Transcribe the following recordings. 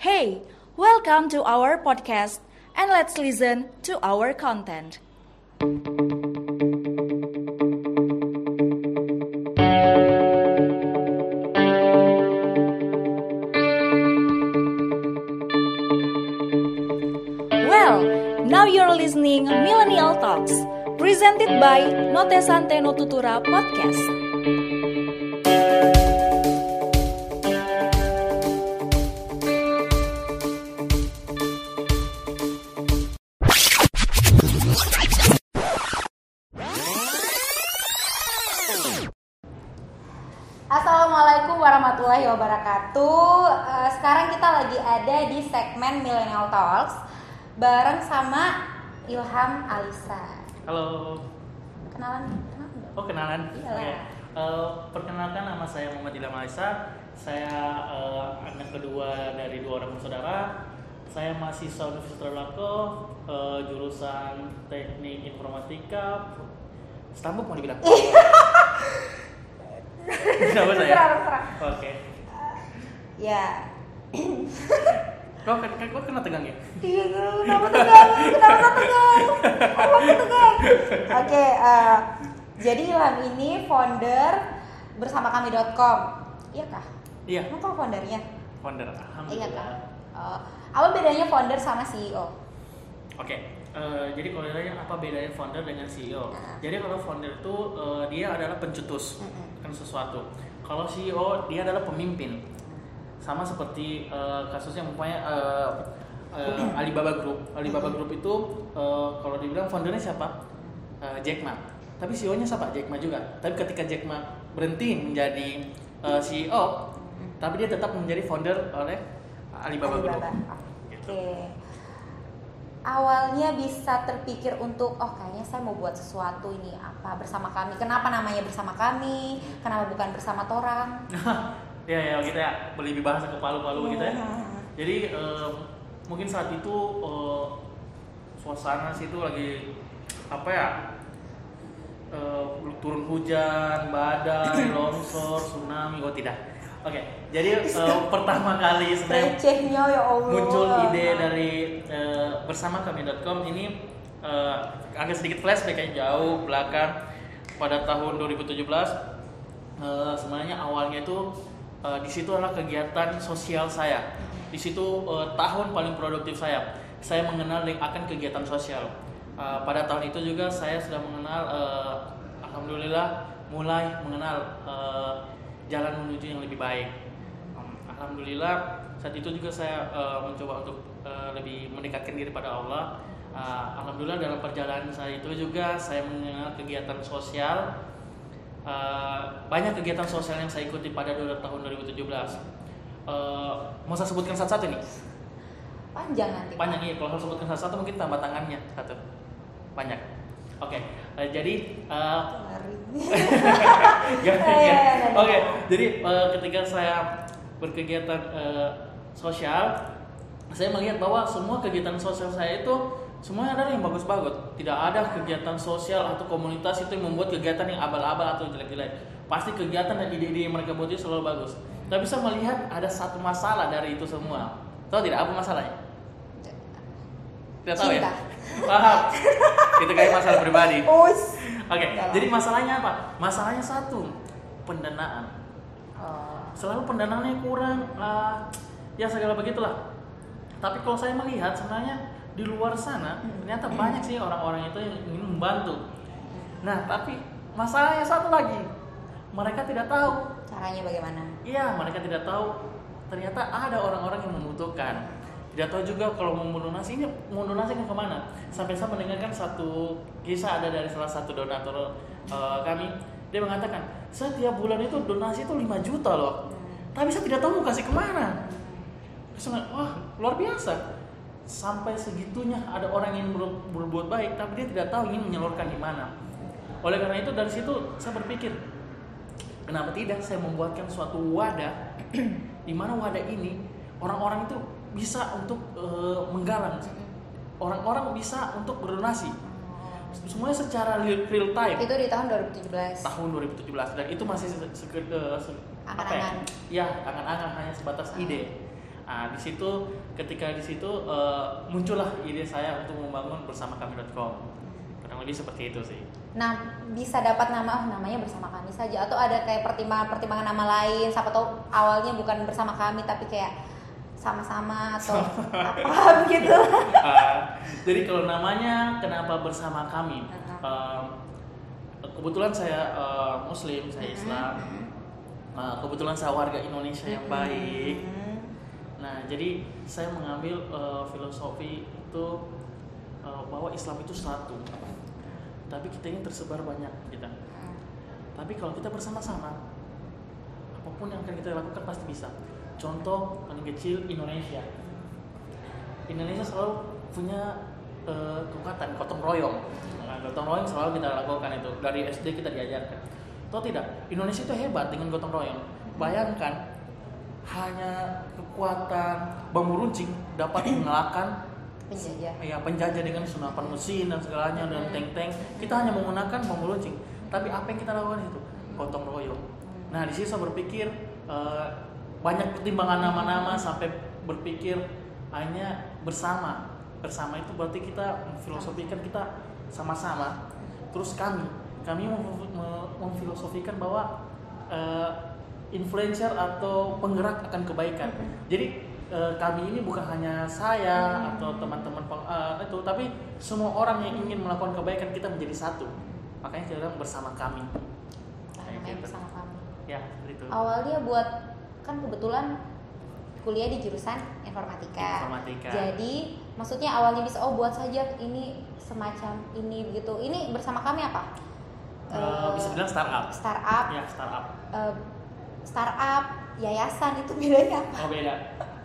Hey, welcome to our podcast and let's listen to our content. Well, now you're listening to Millennial Talks, presented by Notesante Notutura Podcast. Mahasiswa Universitas Tradulako, eh, jurusan Teknik Informatika. Stambuk mau dibilang? Kenapa saya? Terserah. Oke. Ya. Kok kok kok kena tegang ya? Iya, kenapa tegang? Kenapa tegang? Kenapa tegang? Oke, eh, jadi Ilham ini founder bersama kami.com. Iya kah? Iya. Emang kau foundernya? Founder. Iya Alhamdulillah. kah? Oh, apa bedanya founder sama CEO? Oke, eh, jadi kalau ditanya apa bedanya founder dengan CEO? Nah. Jadi kalau founder itu eh, dia adalah pencetus kan sesuatu. Kalau CEO dia adalah pemimpin. Sama seperti eh, kasusnya umpamanya eh, eh, Alibaba Group. Alibaba. Group itu eh, kalau dibilang foundernya siapa? Eh, Jack Ma. Tapi CEO-nya siapa? Jack Ma juga. Tapi ketika Jack Ma berhenti menjadi eh, CEO, tapi dia tetap menjadi founder oleh Alibaba, Group. Gitu. Oke. Awalnya bisa terpikir untuk oh kayaknya saya mau buat sesuatu ini apa bersama kami. Kenapa namanya bersama kami? Kenapa bukan bersama torang? ya ya kita ya lebih bahasa ke palu-palu gitu ya Hmm. jadi em, mungkin saat itu eh, suasana situ lagi apa ya eh, turun hujan badai longsor tsunami oh tidak oke jadi eh, pertama kali sebenarnya ya Allah. muncul ide dari eh, bersama kami.com ini eh, agak sedikit flashback ya jauh belakang. Pada tahun 2017 eh, sebenarnya awalnya itu eh, di situ adalah kegiatan sosial saya. Di situ eh, tahun paling produktif saya. Saya mengenal akan kegiatan sosial. Eh, pada tahun itu juga saya sudah mengenal eh, alhamdulillah mulai mengenal eh, jalan menuju yang lebih baik Um, Alhamdulillah saat itu juga saya uh, mencoba untuk uh, lebih mendekatkan diri pada Allah. Uh, Alhamdulillah dalam perjalanan saya itu juga saya mengenal kegiatan sosial. Uh, banyak kegiatan sosial yang saya ikuti pada tahun 2017. Uh, mau saya sebutkan satu-satu nih? Panjang nanti. Banyak iya. Kalau saya sebutkan satu-satu mungkin tambah tangannya satu. Banyak. Oke. Uh, jadi uh, Lari. Ya, Ya, ya. ya, ya, ya. Oke, jadi eh, ketika saya berkegiatan eh, sosial, saya melihat bahwa semua kegiatan sosial saya itu semuanya adalah yang bagus-bagus. Tidak ada kegiatan sosial atau komunitas itu yang membuat kegiatan yang abal-abal atau jelek-jelek. Pasti kegiatan dan ide-ide yang mereka buat itu selalu bagus. Tapi saya melihat ada satu masalah dari itu semua. Tahu tidak apa masalahnya? Tidak tahu ya? Cinta. Paham. itu kayak masalah pribadi. Us. Oke, Dalam. jadi masalahnya apa? Masalahnya satu, pendanaan. Oh. Selalu pendanaannya kurang, ah, ya segala begitulah. Tapi kalau saya melihat sebenarnya di luar sana ternyata banyak sih orang-orang itu yang ingin membantu. Nah, tapi masalahnya satu lagi, mereka tidak tahu. Caranya bagaimana? Iya, mereka tidak tahu ternyata ada orang-orang yang membutuhkan. Tidak tahu juga kalau mau ini mau ke ke mana. Sampai saya mendengarkan satu kisah ada dari salah satu donatur eh, kami. Dia mengatakan, setiap bulan itu donasi itu 5 juta loh. Tapi saya tidak tahu mau kasih ke mana. Saya, wah luar biasa. Sampai segitunya ada orang yang ber- berbuat baik, tapi dia tidak tahu ingin menyalurkan di mana. Oleh karena itu dari situ saya berpikir, Kenapa tidak saya membuatkan suatu wadah di mana wadah ini orang-orang itu bisa untuk eh, menggalang, orang-orang bisa untuk berdonasi. Semuanya secara real, time Itu di tahun 2017. tahun 2017 dan itu masih se- se- eh, ya? Angan-angan. Ya, angan-angan hanya sebatas ide. Nah, di situ ketika di situ eh, muncullah ide saya untuk membangun bersama kami.com. Kurang lebih seperti itu sih. Nah, bisa dapat nama oh namanya bersama kami saja atau ada kayak pertimbangan-pertimbangan nama lain, siapa tahu awalnya bukan bersama kami tapi kayak sama-sama atau apa gitu. Ah, jadi kalau namanya kenapa bersama kami? Em, kebetulan saya eh, Muslim, saya Islam. Eh, kebetulan saya warga Indonesia yang baik. Hmm. Nah, jadi saya mengambil eh, filosofi itu eh, bahwa Islam itu satu. Tapi kita ini tersebar banyak kita. Tapi kalau kita bersama-sama, apa pun yang akan kita lakukan pasti bisa. Contoh paling kecil Indonesia. Indonesia selalu punya eh, kekuatan gotong royong. Nah, gotong royong selalu kita lakukan itu dari SD kita diajarkan. Tahu tidak? Indonesia itu hebat dengan gotong royong. Bayangkan hanya kekuatan bambu runcing dapat mengalahkan Penjajah. ya penjajah dengan senapan mesin dan segalanya dan tank-tank kita hanya menggunakan bambu runcing tapi apa yang kita lakukan itu gotong royong nah di sini saya berpikir eh, banyak pertimbangan nama-nama sampai berpikir hanya bersama. Bersama itu berarti kita memfilosofikan kita sama-sama. Terus kami kami mem- mem- memfilosofikan bahwa eh, influencer atau penggerak akan kebaikan. Jadi eh, kami ini bukan hanya saya atau teman-teman eh, itu tapi semua orang yang ingin melakukan kebaikan kita menjadi satu. Makanya kita bilang bersama kami. Bersama kami. ya seperti itu. Awalnya buat kan kebetulan kuliah di jurusan informatika. Informatika. Jadi maksudnya awalnya bisa oh buat saja ini semacam ini begitu. Ini bersama kami apa? Eh, Eh, bisa bilang startup startup, ya startup eh, startup, yayasan itu bedanya apa? oh beda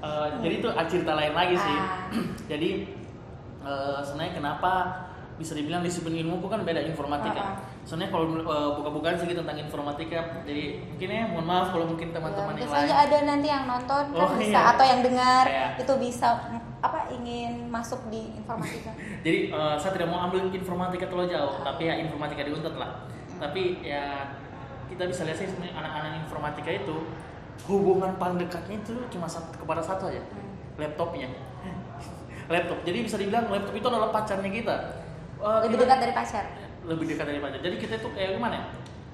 Eh, jadi itu cerita lain lagi sih Ah. jadi eh, sebenarnya kenapa bisa dibilang disiplin ilmuku kan beda informatika. Ah, ah. Sebenarnya kalau uh, buka-bukaan sedikit tentang informatika, jadi mungkin ya mohon maaf kalau mungkin teman-teman Ya, yang bisa lain. ada nanti yang nonton kan Oh, bisa iya. atau yang dengar Iya. itu bisa apa ingin masuk di informatika. Jadi uh, saya tidak mau ambil informatika terlalu jauh, tapi ya informatika di Untet lah. Tapi ya kita bisa lihat sih sebenarnya anak-anak informatika itu hubungan paling dekatnya itu cuma satu, kepada satu aja, laptopnya. Laptop. Jadi bisa dibilang laptop itu adalah pacarnya kita. Uh, Lebih dekat dari pacar. Lebih dekat dari pacar. Jadi kita itu kayak gimana ya?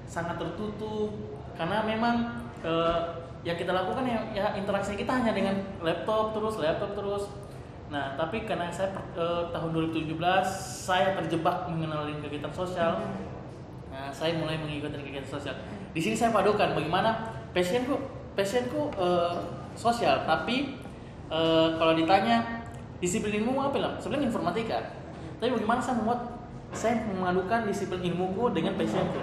Sangat tertutup karena memang eh, yang kita lakukan ya, ya interaksi kita hanya dengan laptop terus, laptop terus. Nah, tapi karena saya per- eh, tahun 2017 saya terjebak mengenalin kegiatan sosial. Nah, saya mulai mengikuti kegiatan sosial. Di sini saya padukan bagaimana passionku, passionku eh, sosial, tapi eh, kalau ditanya disiplin ilmu apa lah? Sebenarnya informatika. Tapi bagaimana saya membuat saya memadukan disiplin ilmuku dengan passionku.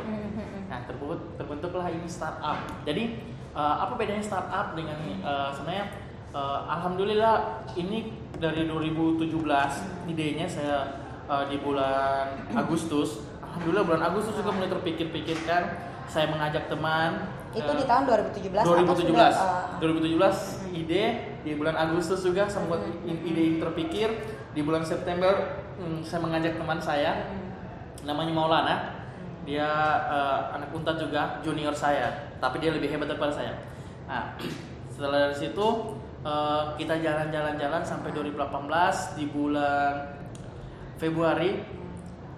Nah, terbentuk terbentuklah ini startup. Jadi eh, apa bedanya startup dengan eh, sebenarnya eh, alhamdulillah ini dari 2017 idenya saya eh, di bulan Agustus. Alhamdulillah bulan Agustus juga mulai terpikir-pikirkan. Saya mengajak teman Itu eh, di tahun 2017 atau 2017 sudah uh, 2017 ide di bulan Agustus juga i- ide ini terpikir di bulan September hmm, saya mengajak teman saya namanya Maulana. Dia eh, anak untat juga junior saya. Tapi dia lebih hebat daripada saya. Nah setelah dari situ eh, kita jalan-jalan-jalan sampai 2018 di bulan Februari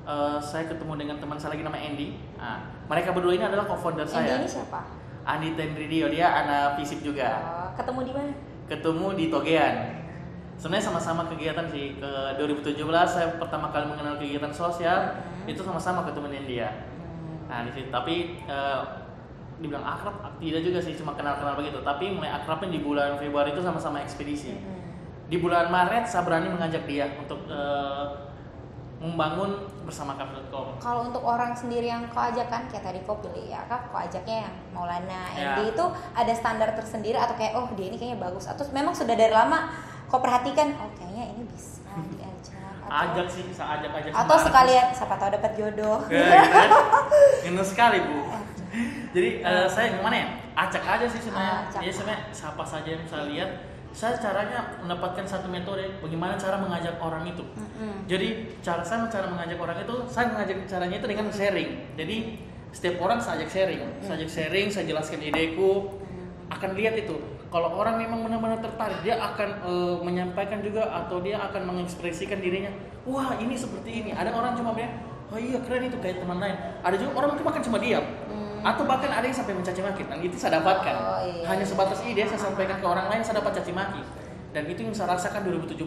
eh, saya ketemu dengan teman saya lagi namanya Andy. Nah, mereka berdua ini adalah co-founder Andy saya. ini siapa? Andi Tendridio dia anak fisip juga. Oh, ketemu di mana? ketemu di Togean. Sebenarnya sama-sama kegiatan sih. Ke 2017 saya pertama kali mengenal kegiatan sosial itu sama-sama ketemu dengan dia. Nah di situ. Tapi eh, dibilang akrab tidak juga sih cuma kenal-kenal begitu. Tapi mulai akrabnya di bulan Februari itu sama-sama ekspedisi. Di bulan Maret saya berani mengajak dia untuk eh, membangun bersama kami.com Kalau untuk orang sendiri yang kau ajak kan kayak tadi kau pilih ya kak, kau ajaknya yang Maulana, Ya. Andy itu ada standar tersendiri atau kayak oh dia ini kayaknya bagus. Atau memang sudah dari lama kau perhatikan oh kayaknya ini bisa ajak sih saya ajak-ajak atau semua. sekalian siapa tahu dapat jodoh. Ya, gitu kan? Minus sekali bu. Jadi eh, saya gimana ya? Acak aja sih sebenarnya. Ah. Jadi sebenarnya siapa saja yang saya lihat, saya caranya mendapatkan satu metode bagaimana cara mengajak orang itu. Mm-mm. Jadi cara saya cara mengajak orang itu, saya mengajak caranya itu dengan sharing. Jadi setiap orang saya ajak sharing, saya ajak sharing, saya jelaskan ideku, akan lihat itu kalau orang memang benar-benar tertarik dia akan eh, menyampaikan juga atau dia akan mengekspresikan dirinya. Wah ini seperti ini. Ada orang cuma bilang oh iya keren itu kayak teman lain. Ada juga orang cuma kan cuma diam. Atau bahkan ada yang sampai mencaci maki. Dan itu saya dapatkan. Hmm. Oh, iya. hanya sebatas ide saya sampaikan ke orang lain saya dapat caci maki. Dan itu yang saya rasakan 2017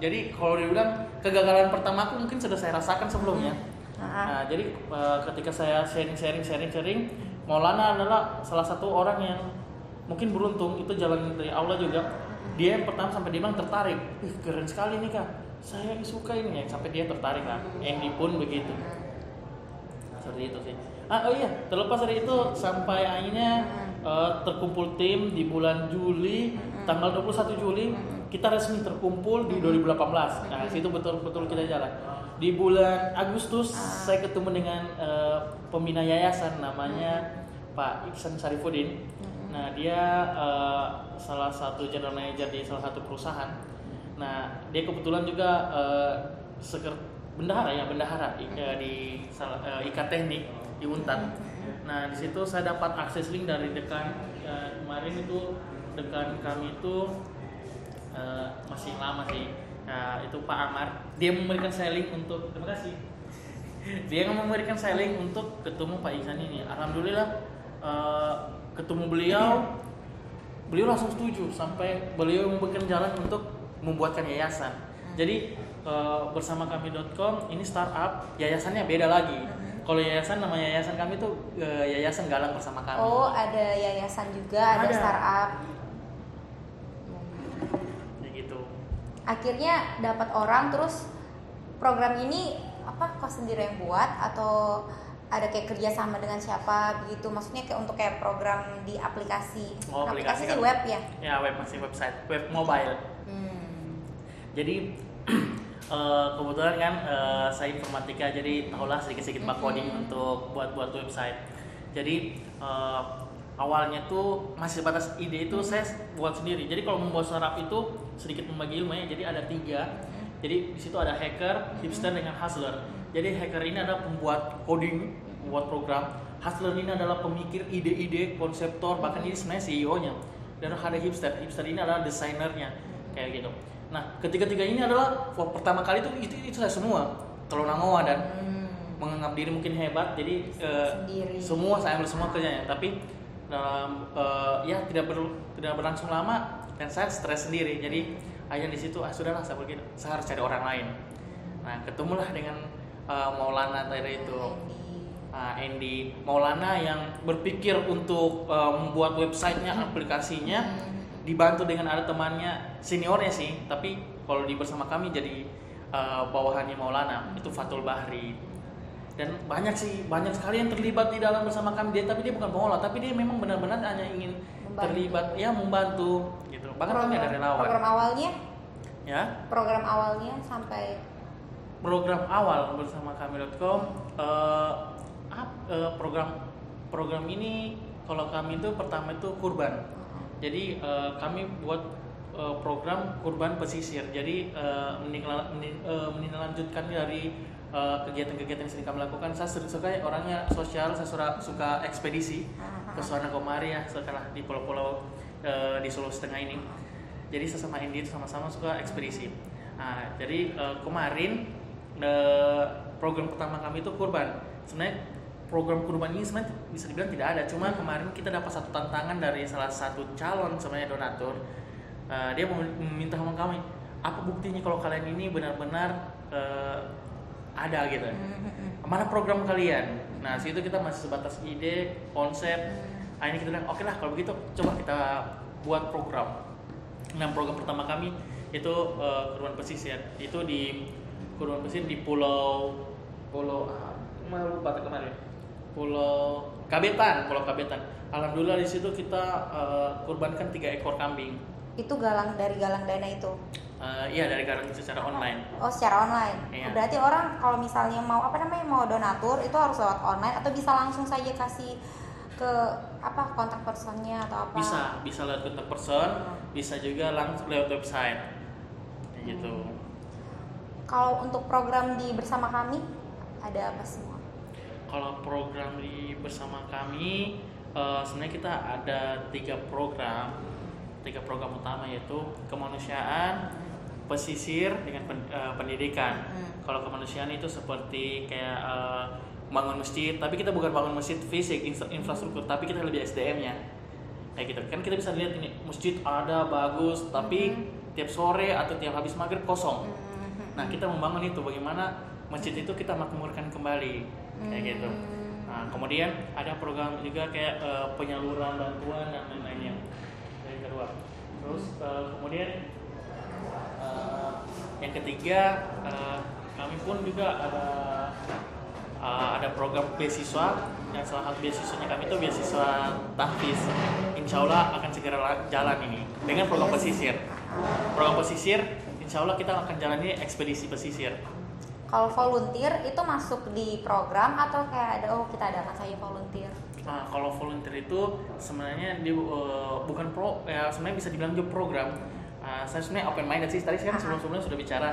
jadi kalau dibilang kegagalan pertamaku mungkin sudah saya rasakan sebelumnya. Ah. Nah, jadi eh, ketika saya sharing sharing sharing sharing Maulana adalah salah satu orang yang mungkin beruntung itu jalan dari Allah juga. Dia yang pertama sampai dia bilang tertarik. Ih, keren sekali nih kak. Saya suka ini ya. Sampai dia tertarik kan Andy pun begitu. Seperti itu sih. Ah oh iya terlepas dari itu sampai akhirnya eh, terkumpul tim di bulan Juli tanggal 21 Juli kita resmi terkumpul di 2018 nah situ betul-betul kita jalan. Di bulan Agustus saya ketemu dengan eh, pembina yayasan namanya Pak Iksan Sarifudin nah dia eh, salah satu general manager di salah satu perusahaan nah dia kebetulan juga eh, seker- bendahara ya bendahara eh, di salah eh, IKA Teknik di Untan. Nah di situ saya dapat akses link dari dekan eh, kemarin itu dekan kami itu eh, masih lama sih. Nah, itu Pak Amar dia memberikan saya link untuk terima kasih. Dia memberikan saya link untuk ketemu Pak Ihsan ini. Alhamdulillah eh, ketemu beliau beliau langsung setuju sampai beliau memberikan jalan untuk membuatkan yayasan. Jadi eh, bersama kami.com ini startup, yayasannya beda lagi. Kalau yayasan nama yayasan kami itu eh, Yayasan Galang bersama kami. Oh, ada yayasan juga, ada, Ada. startup. Kayak gitu. Akhirnya dapat orang terus program ini apa kau sendiri yang buat atau ada kayak kerja sama dengan siapa begitu maksudnya kayak untuk kayak program di aplikasi Oh, aplikasi sih kan. web ya Ya web masih website, web mobile. hmm. Jadi eh, kebetulan kan eh, saya informatika jadi tahulah sedikit-sedikit bug coding untuk buat-buat website. Jadi eh, awalnya tuh masih batas ide itu saya buat sendiri. Jadi kalau membuat startup itu sedikit membagi ilmu ya. Jadi ada tiga. Jadi di situ ada hacker, hipster dengan hustler. Jadi hacker ini adalah pembuat coding, pembuat program. Hustler ini adalah pemikir ide-ide, konseptor, bahkan ini sebenarnya CEO-nya. Dan ada hipster. Hipster ini adalah desainernya, kayak gitu. Nah, ketiga-tiga ini adalah wah, pertama kali itu itu, itu saya semua. Kalau Nangoa dan Hmm. menganggap diri mungkin hebat, jadi Sendiri. semua saya ambil semua kerjanya. Tapi dalam eh, ya tidak ber, tidak berlangsung lama dan saya stres sendiri. Jadi akhirnya di situ ah sudahlah saya pergi, saya harus cari orang lain. Nah, ketemulah dengan eh, Maulana tadi itu. Ah, Andy. Maulana yang berpikir untuk eh, membuat websitenya, aplikasinya, dibantu dengan ada temannya seniornya sih, tapi kalau di bersama kami jadi eh, bawahannya Maulana itu Fatul Bahri. Dan banyak sih banyak sekali yang terlibat di dalam bersama kami. Dia tapi dia bukan pengolah tapi dia memang benar-benar hanya ingin Membantu. terlibat ya membantu gitu. Bahkan kami ada relawan. program awalnya? Ya? Program awalnya sampai program awal bersama kami.com eh, ap- eh, program program ini kalau kami itu pertama itu kurban. Jadi eh, kami buat eh, program kurban pesisir. Jadi eh, menindaklanjutkan dari eh, kegiatan-kegiatan yang sering kami lakukan. Saya suka suka orangnya sosial saya suka, suka ekspedisi ke sana kemari ya setelah di pulau-pulau eh, di Sulawesi Tengah ini. Jadi saya sama sama-sama suka ekspedisi. Nah, jadi eh, kemarin eh, program pertama kami itu kurban. Sebenarnya program kurban ini sebenarnya bisa dibilang tidak ada. Cuma kemarin kita dapat satu tantangan dari salah satu calon sebenarnya donatur. Eh, dia meminta sama kami apa buktinya kalau kalian ini benar-benar eh, ada gitu? Mana program kalian? Nah situ kita masih sebatas ide konsep. Akhirnya kita bilang oke lah kalau begitu coba kita buat program. Nah program pertama kami itu eh, kurban pesisir itu di kurban pesisir di pulau pulau ah, malu lupa kemarin pulau Kabetan pulau Kabetan. Alhamdulillah di situ kita eh, kurbankan tiga ekor kambing. Itu galang dari galang dana itu? Eh, iya dari galang secara online. Oh secara online? Iya. berarti orang kalau misalnya mau apa namanya mau donatur itu harus lewat online atau bisa langsung saja kasih ke apa kontak personnya atau apa? Bisa bisa lewat kontak person bisa juga langsung lewat website. Gitu kalau untuk program di bersama kami ada apa semua kalau program di bersama kami eh, sebenarnya kita ada tiga program tiga program utama yaitu kemanusiaan, pesisir dengan pen- eh, pendidikan. Hmm. Kalau kemanusiaan itu seperti kayak eh, bangun masjid, tapi kita bukan bangun masjid fisik, infra- infrastruktur, tapi kita lebih SDM-nya. Kayak gitu. Kan kita bisa lihat ini masjid ada bagus, tapi tiap sore atau tiap habis maghrib kosong. Hmm. Nah, kita membangun itu bagaimana masjid itu kita makmurkan kembali. Kayak gitu. Nah, kemudian ada program juga kayak eh, penyaluran bantuan dan lain-lainnya. Yang kedua. Terus eh, kemudian eh, yang ketiga eh, kami pun juga ada eh, ada program beasiswa yang salah satu beasiswanya kami itu beasiswa tahfiz. Insya Allah akan segera la- jalan ini dengan program pesisir. Program pesisir, insya Allah kita akan jalani ekspedisi pesisir. Kalau volunteer itu masuk di program atau kayak ada oh kita adakan saja volunteer. Nah, kalau volunteer itu sebenarnya dia eh, bukan pro, ya sebenarnya bisa dibilang juga program. Ah, saya sebenarnya open minded sih. Tadi saya kan sebelum sebelumnya sudah bicara.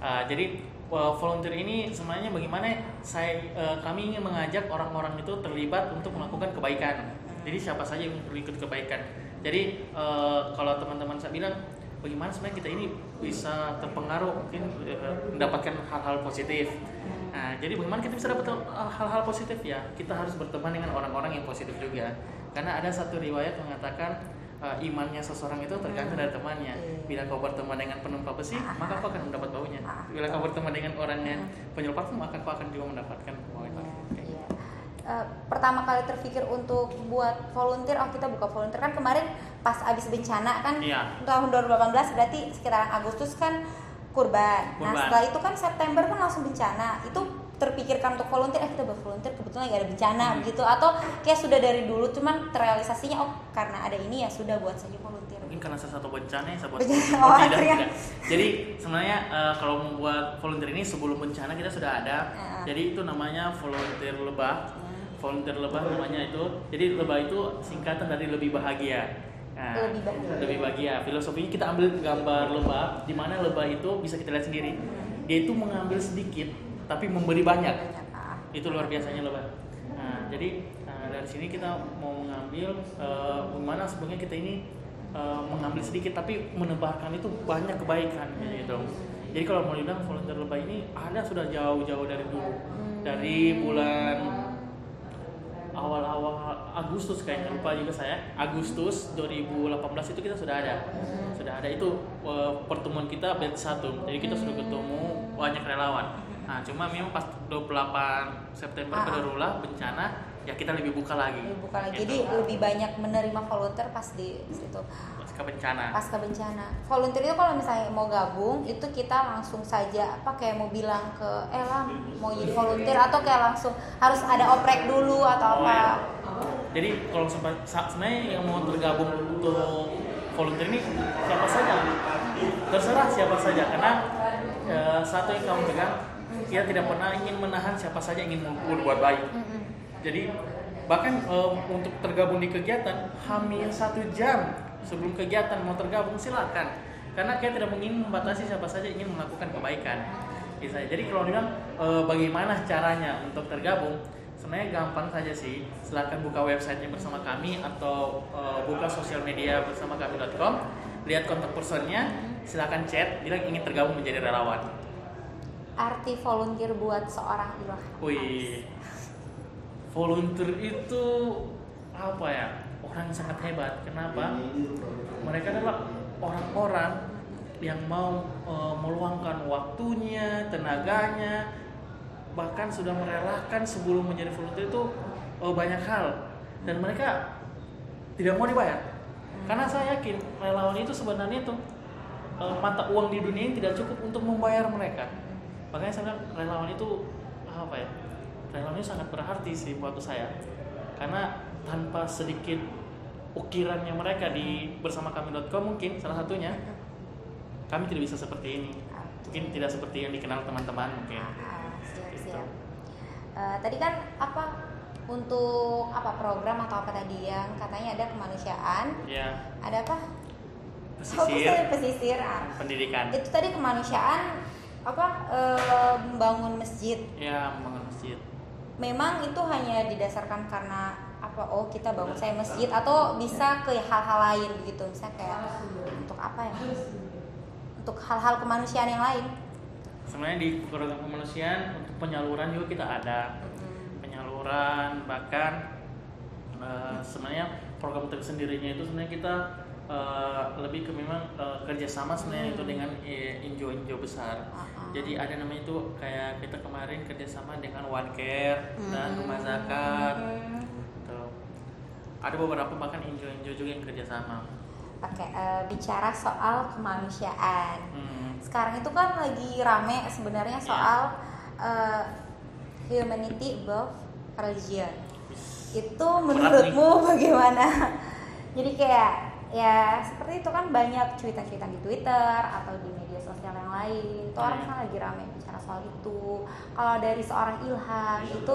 Ah, jadi eh, volunteer ini sebenarnya bagaimana saya eh, kami ingin mengajak orang-orang itu terlibat untuk melakukan kebaikan. Jadi siapa saja yang perlu ikut kebaikan. Jadi eh, kalau teman-teman saya bilang bagaimana sebenarnya kita ini bisa terpengaruh mungkin eh, mendapatkan hal-hal positif. Nah, jadi bagaimana kita bisa dapat uh, hal-hal positif ya? Kita harus berteman dengan orang-orang yang positif juga. Karena ada satu riwayat mengatakan uh, imannya seseorang itu tergantung dari temannya. Bila kau berteman dengan penumpang besi, maka kau akan mendapat baunya. Bila kau berteman dengan orang yang penyulut parfum, maka kau akan juga mendapatkan baunya. Eh, pertama kali terpikir untuk buat volunteer, oh kita buka volunteer kan kemarin pas abis bencana kan Iya. tahun 2018 berarti sekitaran Agustus kan kurban. Nah Kurban. setelah itu kan September kan langsung bencana. Itu terpikirkan untuk volunteer, eh kita buat volunteer kebetulan lagi ada bencana Hmm. gitu atau kayak sudah dari dulu cuman terrealisasinya oh karena ada ini ya sudah buat saja volunteer. Mungkin karena salah satu bencana yang saya buat Bencana. Oh, tidak, tidak. Jadi sebenarnya uh, kalau membuat volunteer ini sebelum bencana kita sudah ada. Ah. Jadi itu namanya volunteer lebah. Volunteer lebah namanya itu. Jadi lebah itu singkatan dari lebih bahagia. Nah, Lebih bahagia. Lebih bahagia. Filosofinya kita ambil gambar lebah, di mana lebah itu bisa kita lihat sendiri. Dia itu mengambil sedikit, tapi memberi banyak itu luar biasanya Bang. Nah, jadi nah, dari sini kita mau mengambil eh, bagaimana sebenarnya kita ini eh, mengambil sedikit tapi menebarkan itu banyak kebaikan gitu. Jadi kalau mau dibilang volunteer lebah ini ada sudah jauh-jauh dari dulu. Dari bulan awal-awal Agustus kayaknya lupa juga saya. Agustus 2018 itu kita sudah ada. Sudah ada itu eh, pertemuan kita batch 1. Jadi kita sudah ketemu banyak relawan. Nah, cuma memang pas 28 September Ah. barulah bencana ya kita lebih buka lagi. Lebih buka lagi. Gitu. Jadi lebih banyak menerima volunteer pas di situ. Pasca bencana. pasca bencana. Volunteer itu kalau misalnya mau gabung itu kita langsung saja apa kayak mau bilang ke eh lah mau jadi volunteer atau kayak langsung harus ada oprek dulu atau Oh, apa. ya. Jadi kalau sebenarnya yang mau tergabung untuk volunteer ini siapa saja, terserah siapa saja karena eh, satu yang kamu pegang kita tidak pernah ingin menahan siapa saja ingin berbuat baik. Jadi bahkan em, untuk tergabung di kegiatan hamil satu jam sebelum kegiatan mau tergabung silakan karena kita tidak ingin membatasi siapa saja ingin melakukan kebaikan. Jadi kalau bilang eh, bagaimana caranya untuk tergabung sebenarnya gampang saja sih silakan buka websitenya bersama kami atau eh, buka sosial media bersama kami.com lihat kontak personnya silakan chat bilang ingin tergabung menjadi relawan. Arti volunteer buat seorang Ilham. Wih, volunteer itu apa ya? Orang yang sangat hebat. Kenapa? Mereka adalah orang-orang yang mau eh, meluangkan waktunya, tenaganya, bahkan sudah merelakan sebelum menjadi volunteer itu eh, banyak hal dan mereka tidak mau dibayar. Karena saya yakin relawan itu sebenarnya itu eh, mata uang di dunia ini tidak cukup untuk membayar mereka. Makanya saya bilang relawan itu apa ya? Relawan itu sangat berarti sih buat saya. Karena tanpa sedikit ukirannya mereka di bersama kami.com mungkin salah satunya kami tidak bisa seperti ini. Mungkin tidak seperti yang dikenal teman-teman mungkin. Ah, siap Gitu. siap. Eh, tadi kan apa untuk apa program atau apa tadi yang katanya ada kemanusiaan, Ya, ada apa? pesisir, Oh, pesisir. Ah. pendidikan. Itu tadi kemanusiaan apa eh, membangun masjid. Ya, membangun masjid. Memang itu hanya didasarkan karena apa oh kita bangun saya masjid atau bisa ke hal-hal lain gitu. Misalnya kayak untuk apa ya? Untuk hal-hal kemanusiaan yang lain. Sebenarnya di program kemanusiaan untuk penyaluran juga kita ada. Penyaluran bahkan uh, sebenarnya program tersendirinya itu sebenarnya kita uh, lebih ke memang uh, kerjasama sebenarnya itu dengan injo injo besar. Uh-uh. jadi ada namanya itu kayak kita kemarin kerjasama dengan One Care dan Rumah Zakat. Hmm. Ada beberapa bahkan injo juga yang kerjasama Oke, eh, bicara soal kemanusiaan. Hmm. Sekarang itu kan lagi rame sebenarnya soal eh, humanity above religion. Itu menurutmu bagaimana? Jadi kayak ya seperti itu kan banyak cuitan-cuitan di Twitter atau di media sosial yang lain. Itu orang Iya. kan lagi rame bicara soal itu. Kalau dari seorang Ilham itu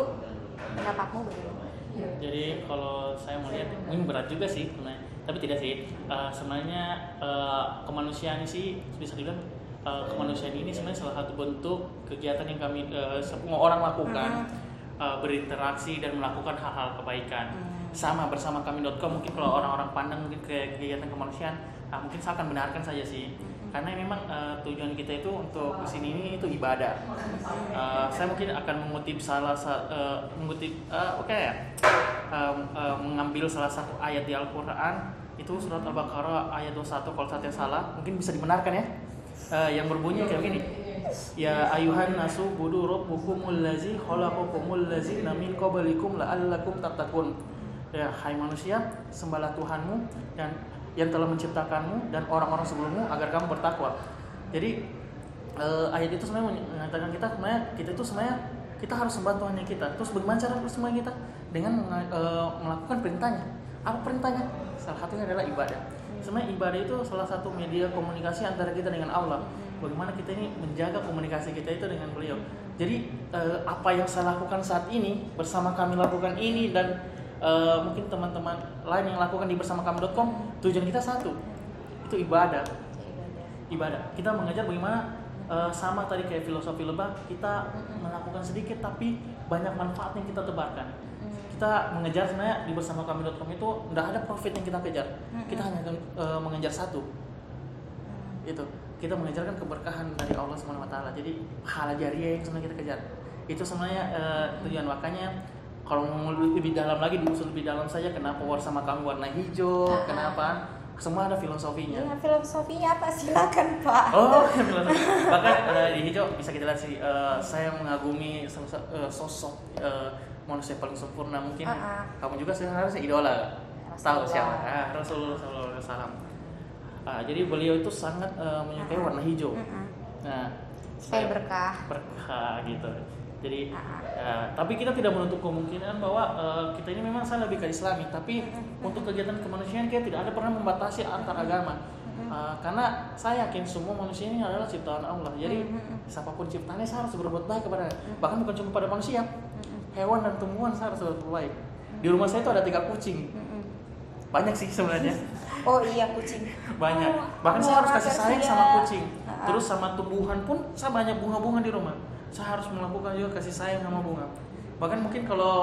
pendapatmu bagaimana? Jadi kalau saya melihat ini berat juga sih sebenarnya, tapi tidak sih. Eh, sebenarnya eh, kemanusiaan sih bisa dibilang eh, kemanusiaan ini sebenarnya salah satu bentuk kegiatan yang kami eh, semua orang lakukan eh, berinteraksi dan melakukan hal-hal kebaikan. Sama bersama kami.com mungkin kalau orang-orang pandang mungkin ke kegiatan kemanusiaan, ah, mungkin saya akan benarkan saja sih. Karena memang eh, tujuan kita itu untuk ke sini ini itu ibadah. Eh, saya mungkin akan mengutip salah sa- eh, mengutip eh, oke ya. Um, uh, mengambil salah satu ayat di Al-Quran itu surat Al-Baqarah ayat 21 kalau saya salah. Mungkin bisa dibenarkan ya. Uh, yang berbunyi kayak gini Ya ayuhan nasu budu rabbukumul lazi khalaqakumul lazina min qablikum la'allakum tattaqun. Ya hai manusia sembahlah Tuhanmu dan yang telah menciptakanmu dan orang-orang sebelummu agar kamu bertakwa jadi eh, ayat itu sebenarnya mengatakan kita sebenarnya kita itu sebenarnya kita harus sembah yang kita. Terus bagaimana cara sembah kita? Dengan eh, melakukan perintahnya. Apa perintahnya? Salah satunya adalah ibadah. Sebenarnya ibadah itu salah satu media komunikasi antara kita dengan Allah. Bagaimana kita ini menjaga komunikasi kita itu dengan beliau. Jadi eh, apa yang saya lakukan saat ini bersama kami lakukan ini dan eh, mungkin teman-teman lain yang lakukan di bersama kami.com tujuan kita satu itu ibadah ibadah. Kita mengajar bagaimana eh, sama tadi kayak filosofi lebah, kita melakukan sedikit tapi banyak manfaat yang kita tebarkan. Kita mengejar sebenarnya di bersama kami.com itu tidak ada profit yang kita kejar. Kita hanya eh, mengejar satu. Itu kita mengejarkan keberkahan dari Allah taala. Jadi pahala jariah yang sebenarnya kita kejar. Itu sebenarnya eh, tujuan makanya kalau mau lebih dalam lagi diusut lebih dalam saja kenapa bersama kami warna hijau, Ah. kenapa? Semua ada filosofinya. Iya, filosofinya apa? Silakan, Pak. Oh, bahkan eh, di hijau bisa kita lihat sih. eh, saya mengagumi eh, sosok eh, manusia paling sempurna mungkin. Ah. Kamu juga sebenarnya idola. Tahu siapa? Ah, Rasulullah SAW. Ah, jadi beliau itu sangat eh, menyukai warna hijau. Mm-mm. Nah, Supaya saya- berkah. berkah gitu. Jadi, ah. eh, tapi kita tidak menutup kemungkinan bahwa eh, kita ini memang saya lebih ke Islami, tapi untuk kegiatan kemanusiaan kita tidak ada pernah membatasi antar agama. Eh, karena saya yakin semua manusia ini adalah ciptaan Allah. Jadi siapa pun ciptaannya saya harus berbuat baik kepada bahkan bukan cuma pada manusia, hewan dan tumbuhan saya harus berbuat baik. Di rumah saya itu ada tiga kucing, banyak sih sebenarnya, Oh iya kucing. banyak. Oh, Bahkan saya harus kasih sayang sama kucing. Ah. Terus sama tumbuhan pun saya banyak bunga-bunga di rumah. Saya harus melakukan juga kasih sayang sama bunga. Bahkan mungkin kalau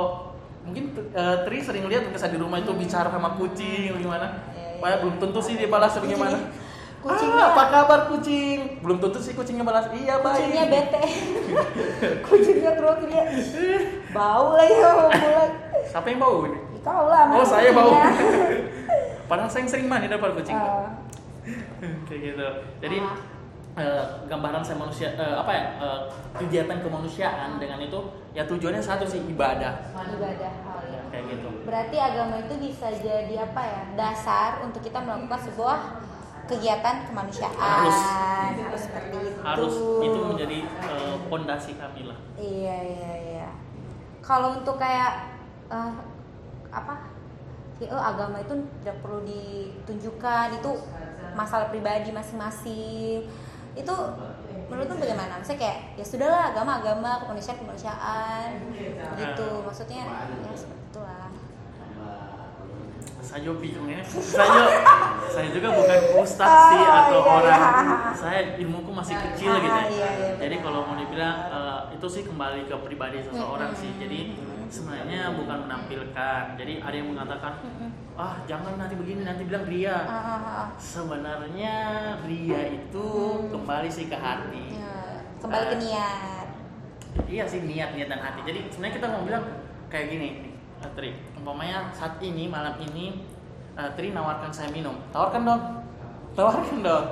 mungkin eh, Tri sering lihat saya di rumah itu bicara sama kucing gimana. Iya, Padahal belum tentu sih dia balas bagaimana. Kucingnya- Ah, apa kabar kucing? Belum tentu sih kucingnya balas. Iya baik. Kucingnya bete. kucingnya ke dia. "Ih, Bau lah ya mulai. Siapa yang bau ini? Kau lah. Oh saya bau. Padahal saya sering mandi daripada kucing. Ah, Kayak gitu. Jadi Ah. Eh, gambaran saya manusia eh, apa ya eh, kegiatan kemanusiaan dengan itu ya tujuannya satu sih ibadah ibadah. Oh, iya. kayak gitu. Berarti agama itu bisa jadi apa ya? Dasar untuk kita melakukan sebuah kegiatan kemanusiaan. Harus. Harus seperti itu. Harus itu menjadi pondasi kami lah. Iya iya iya. Kalau untuk kayak eh, apa? Oh, agama itu tidak perlu ditunjukkan itu masalah pribadi masing-masing. Itu menurutmu bagaimana? Misalnya kayak ya sudahlah agama agama, kemanusiaan kemanusiaan, gitu. Maksudnya ya seperti itulah. saya juga bingung ya saya juga, saya juga bukan ustadz sih Oh, atau iya, orang iya. saya ilmuku masih kecil Ah, gitu iya, iya, jadi benar. kalau mau dibilang eh, itu sih kembali ke pribadi seseorang Mm-mm. sih jadi sebenarnya bukan menampilkan jadi ada yang mengatakan ah jangan nanti begini nanti bilang ria Ah, ah, ah. sebenarnya ria itu kembali sih ke hati Ya, kembali ke Eh, niat Iya sih niat niat dan hati. Jadi sebenarnya kita mau bilang kayak gini, eh, Tri. Umpamanya saat ini malam ini eh, Tri nawarkan saya minum, tawarkan dong, tawarkan dong.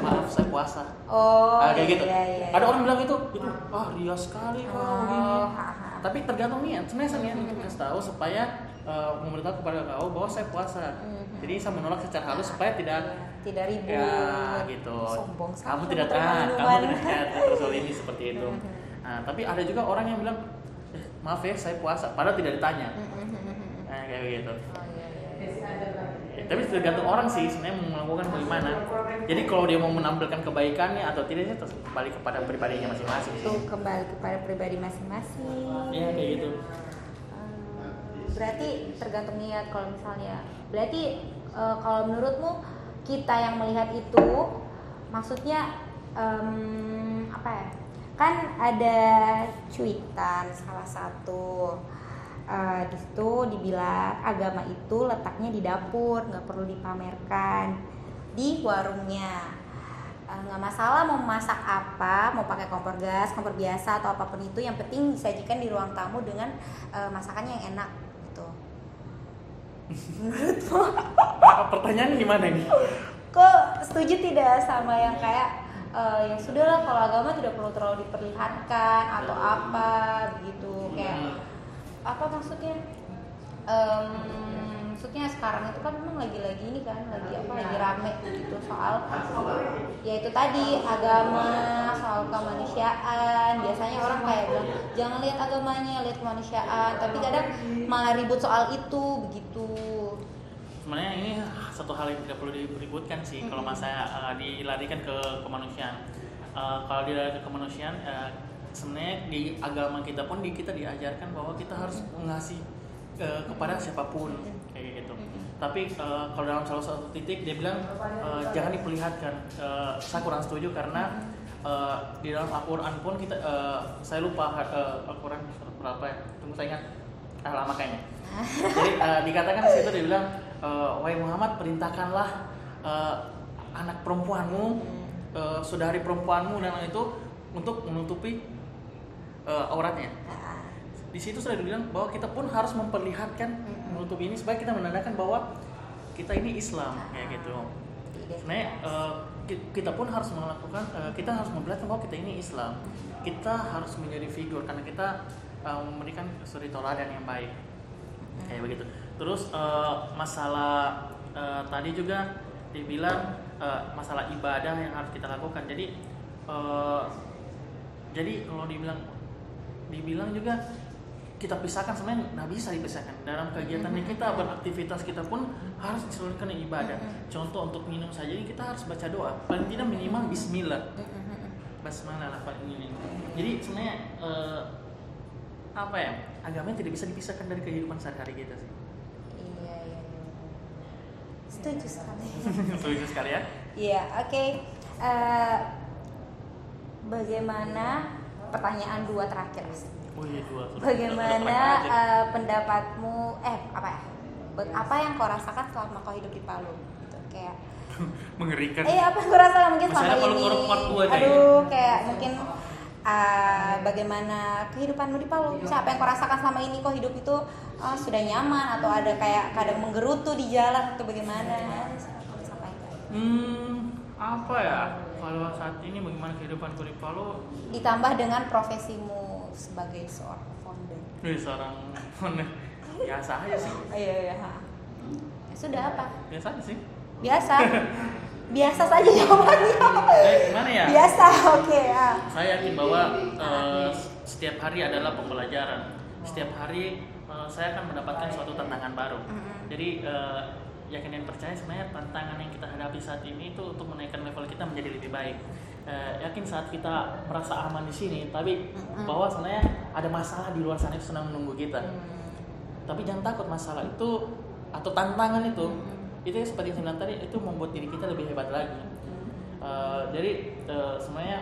Maaf saya puasa. oh Ah, kayak gitu. iya, iya, Ada iya. orang bilang itu, itu ah ria sekali kau Oh, gini. Tapi tergantung niat. Sebenarnya saya niat untuk kasih tahu supaya eh, memberitahu kepada kau bahwa saya puasa. Mhm. Jadi saya menolak secara halus supaya tidak tidak ribut. Ya gitu. Sombong kamu tidak tahan kamu tidak terus ini seperti itu. Mhm. nah tapi ada juga orang yang bilang eh, maaf ya saya puasa. Padahal tidak ditanya. Nah, kayak gitu Oh, iya, iya. Ya, tapi tergantung orang sih sebenarnya melakukan bagaimana jadi kalau dia mau menampilkan kebaikannya atau tidak itu terus kembali kepada pribadinya masing-masing. Itu kembali kepada pribadi masing-masing. Iya kayak gitu. Eh, berarti tergantung niat kalau misalnya. Berarti eh, kalau menurutmu kita yang melihat itu maksudnya em, apa ya? Kan ada cuitan salah satu eh, di situ dibilang agama itu letaknya di dapur nggak perlu dipamerkan di warungnya. Eh, nggak masalah mau masak apa mau pakai kompor gas kompor biasa atau apa pun itu yang penting disajikan di ruang tamu dengan eh, masakannya yang enak gitu. Menurutmu? Pertanyaan gimana nih kok setuju tidak sama yang kayak eh, ya sudahlah kalau agama tidak perlu terlalu diperlihatkan atau apa begitu. Kayak apa maksudnya? Em, maksudnya sekarang itu kan memang lagi-lagi ini kan lagi apa lagi rame gitu soal ya itu tadi agama soal kemanusiaan. Biasanya orang kayak bilang jangan lihat agamanya lihat kemanusiaan. Tapi kadang malah ribut soal itu begitu. Sebenarnya ini satu hal yang tidak perlu diributkan sih kalau masa uh, dilarikan ke kemanusiaan. Uh, kalau dilarikan ke kemanusiaan uh, sebenarnya di agama kita pun di kita diajarkan bahwa kita harus mengasih uh, kepada siapa pun tapi uh, kalau dalam salah satu titik dia bilang uh, jangan diperlihatkan. Uh, saya kurang setuju karena uh, di dalam Al-Quran pun kita uh, saya lupa uh, Al-Quran surat berapa ya? Tunggu saya ingat. Ah, lama kayaknya. Jadi eh, dikatakan di situ dia bilang eh, wahai Muhammad perintahkanlah eh, anak perempuanmu eh, saudari perempuanmu dan lain itu untuk menutupi eh, auratnya. Nah, di situ sudah dibilang bahwa kita pun harus memperlihatkan menutupi ini supaya kita menandakan bahwa kita ini Islam kayak gitu. Eh, ki- kita pun harus melakukan eh, kita harus memperlihatkan bahwa kita ini Islam. Kita harus menjadi figur karena kita eh, memberikan suri teladan yang baik. Kayak begitu. Terus eh, masalah eh, tadi juga dibilang eh, masalah ibadah yang harus kita lakukan. Jadi eh, jadi kalau dibilang dibilang juga kita pisahkan sebenarnya nggak bisa dipisahkan. Dalam kegiatan kita beraktivitas kita pun harus diselipkan ibadah. Contoh untuk minum saja ini kita harus baca doa. Paling tidak minimal Bismillah. Basmalah lah paling ini. Jadi sebenarnya eh, apa ya? Agama tidak bisa dipisahkan dari kehidupan sehari-hari kita sih. Iya iya iya. setuju sekali. Setuju sekali ya? Iya, oke. Eh, bagaimana pertanyaan dua terakhir? Oh iya dua Bagaimana eh, pendapatmu? Eh, apa ya? Apa yang kau rasakan selama kau hidup di Palu? Gitu, kayak, mengerikan eh apa yang kau rasakan mungkin selama ini? Aduh, kayak mungkin eh, bagaimana kehidupanmu di Palu? Misalnya, apa yang kau rasakan selama ini? Kau hidup itu eh, sudah nyaman atau ada kayak kadang menggerutu di jalan atau bagaimana? Hmm apa ya kalau saat ini bagaimana kehidupan di Palu ditambah dengan profesimu sebagai seorang founder. Seorang biasa aja sih Iya iya. Ya sudah apa? biasa aja sih Biasa. Biasa saja jawabannya. Eh, gimana ya Biasa. Oke ya. saya yakin bahwa eh, setiap hari adalah pembelajaran setiap hari eh, saya akan mendapatkan suatu tantangan baru jadi eh, yakin dan percaya sebenarnya tantangan yang kita hadapi saat ini itu untuk menaikkan level kita menjadi lebih baik Eh, yakin saat kita merasa aman di sini tapi Mm-mm. bahwa sebenarnya ada masalah di luar sana itu sedang menunggu kita. Hmm. tapi jangan takut masalah itu atau tantangan itu itu yang seperti yang saya bilang tadi itu membuat diri kita lebih hebat lagi. Eh, jadi eh, sebenarnya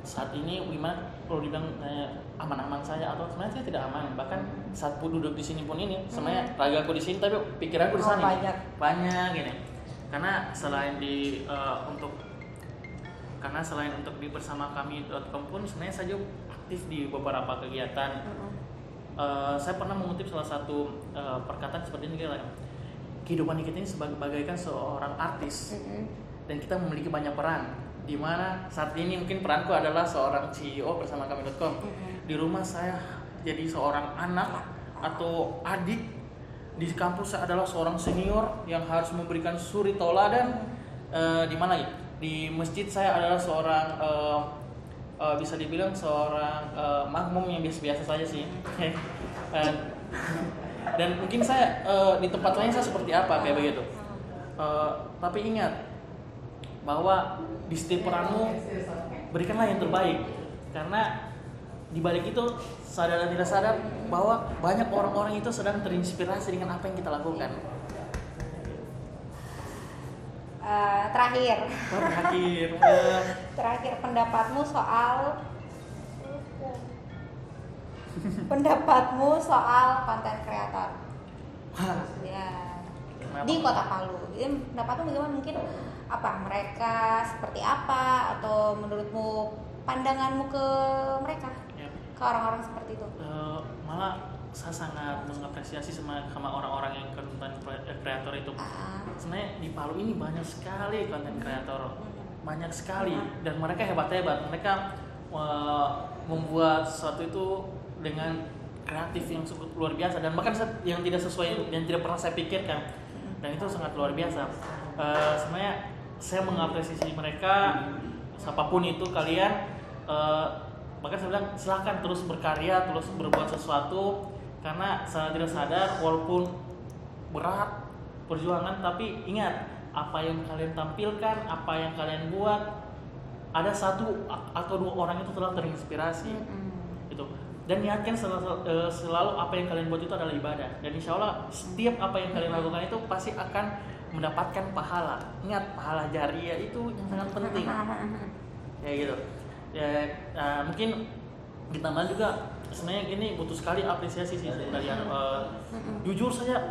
saat ini gimana kalau dibilang eh, aman-aman saja atau sebenarnya saya tidak aman. Bahkan saat pun duduk di sini pun ini sebenarnya raga aku di sini tapi pikiranku di Oh, sana banyak. banyak gini. Karena selain di eh, untuk karena selain untuk di bersama kami.com pun sebenarnya saya juga aktif di beberapa kegiatan. Eh, saya pernah mengutip salah satu eh, perkataan seperti ini kira kehidupan kita ini sebagai bagaikan seorang artis dan kita memiliki banyak peran di mana saat ini mungkin peranku adalah seorang CEO bersama kami.com di rumah saya jadi seorang anak atau adik di kampus saya adalah seorang senior yang harus memberikan suri toladan Eh, di mana lagi di masjid saya adalah seorang eh, eh, bisa dibilang seorang eh, makmum yang biasa-biasa saja sih. Eh, dan mungkin saya eh, di tempat lain saya seperti apa kayak begitu. Eh, tapi ingat bahwa di setiap peranmu berikanlah yang terbaik. Karena di balik itu sadar dan tidak sadar bahwa banyak orang-orang itu sedang terinspirasi dengan apa yang kita lakukan. Eh, terakhir. Oh, terakhir, eh, terakhir pendapatmu soal pendapatmu soal konten kreator. Ya kenapa? di kota Palu. Jadi pendapatmu bagaimana mungkin apa? Mereka seperti apa? Atau menurutmu pandanganmu ke mereka? Ya, ke orang-orang seperti itu? Eh, malah saya sangat mengapresiasi sama sama orang-orang yang konten kreator itu. Ah, Sebenarnya di Palu ini banyak sekali konten kreator, banyak sekali. Dan mereka hebat-hebat. Mereka eh, membuat sesuatu itu dengan kreatif yang cukup luar biasa. Dan bahkan yang tidak sesuai yang tidak pernah saya pikirkan. Dan itu sangat luar biasa. Eh, sebenarnya saya mengapresiasi mereka. Siapa pun itu kalian eh, bahkan saya bilang silahkan terus berkarya terus berbuat sesuatu. Karena saya tidak sadar walaupun berat perjuangan tapi ingat apa yang kalian tampilkan apa yang kalian buat ada satu atau dua orang itu telah terinspirasi itu dan niatkan selalu, eh, selalu apa yang kalian buat itu adalah ibadah. Dan insya Allah setiap apa yang kalian lakukan itu pasti akan mendapatkan pahala. Ingat pahala jariah itu sangat penting. Ya gitu. Ya eh, mungkin ditambah juga sebenarnya ini butuh sekali apresiasi sih dari Eh, jujur saja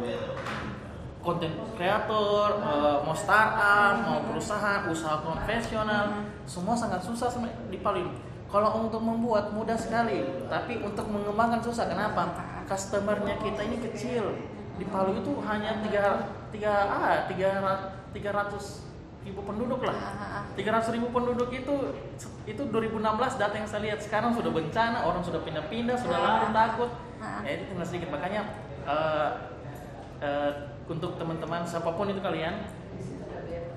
konten kreator eh, mau startup mau perusahaan usaha konvensional semua sangat susah di Palu kalau untuk membuat mudah sekali tapi untuk mengembangkan susah. Kenapa? Customernya kita ini kecil. Di Palu itu hanya tiga tiga ah tiga tiga ratus ribu penduduk lah. Ah, 300 ribu penduduk itu itu 2016 data yang saya lihat. Sekarang sudah bencana orang sudah pindah-pindah sudah laku takut. Ah. ya itu tinggal sedikit. Makanya eh, eh, untuk teman-teman siapa pun itu kalian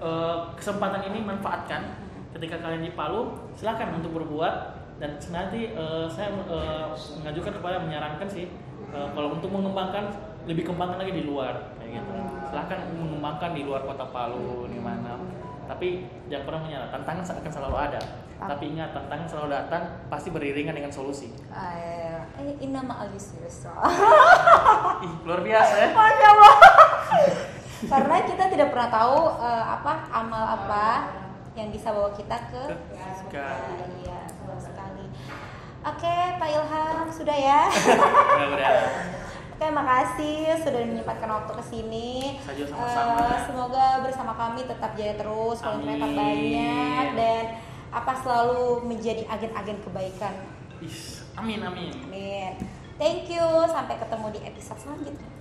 eh, kesempatan ini manfaatkan. Ketika kalian di Palu silahkan untuk berbuat. Dan nanti eh, saya eh, mengajukan kepada menyarankan sih kalau untuk mengembangkan lebih kembangkan lagi di luar kayak gitu. Silahkan mengembangkan di luar kota Palu di mana. Tapi jangan pernah menyerah tantangan akan selalu ada. Tapi ingat tantangan selalu datang pasti beriringan dengan solusi. Eh yusri yusra. ih luar biasa ya. Masya Allah. Karena kita tidak pernah tahu eh, apa amal apa yang bisa bawa kita ke Surga. Iya, betul sekali. Oke, Pak Ilham sudah ya. Ya, udah Oke, makasih sudah menyempatkan waktu ke sini. Sama-sama. Eh, semoga bersama kami tetap jaya terus, kreator banyak dan apa selalu menjadi agen-agen kebaikan. Ih, amin amin Amin. Thank you. Sampai ketemu di episode selanjutnya.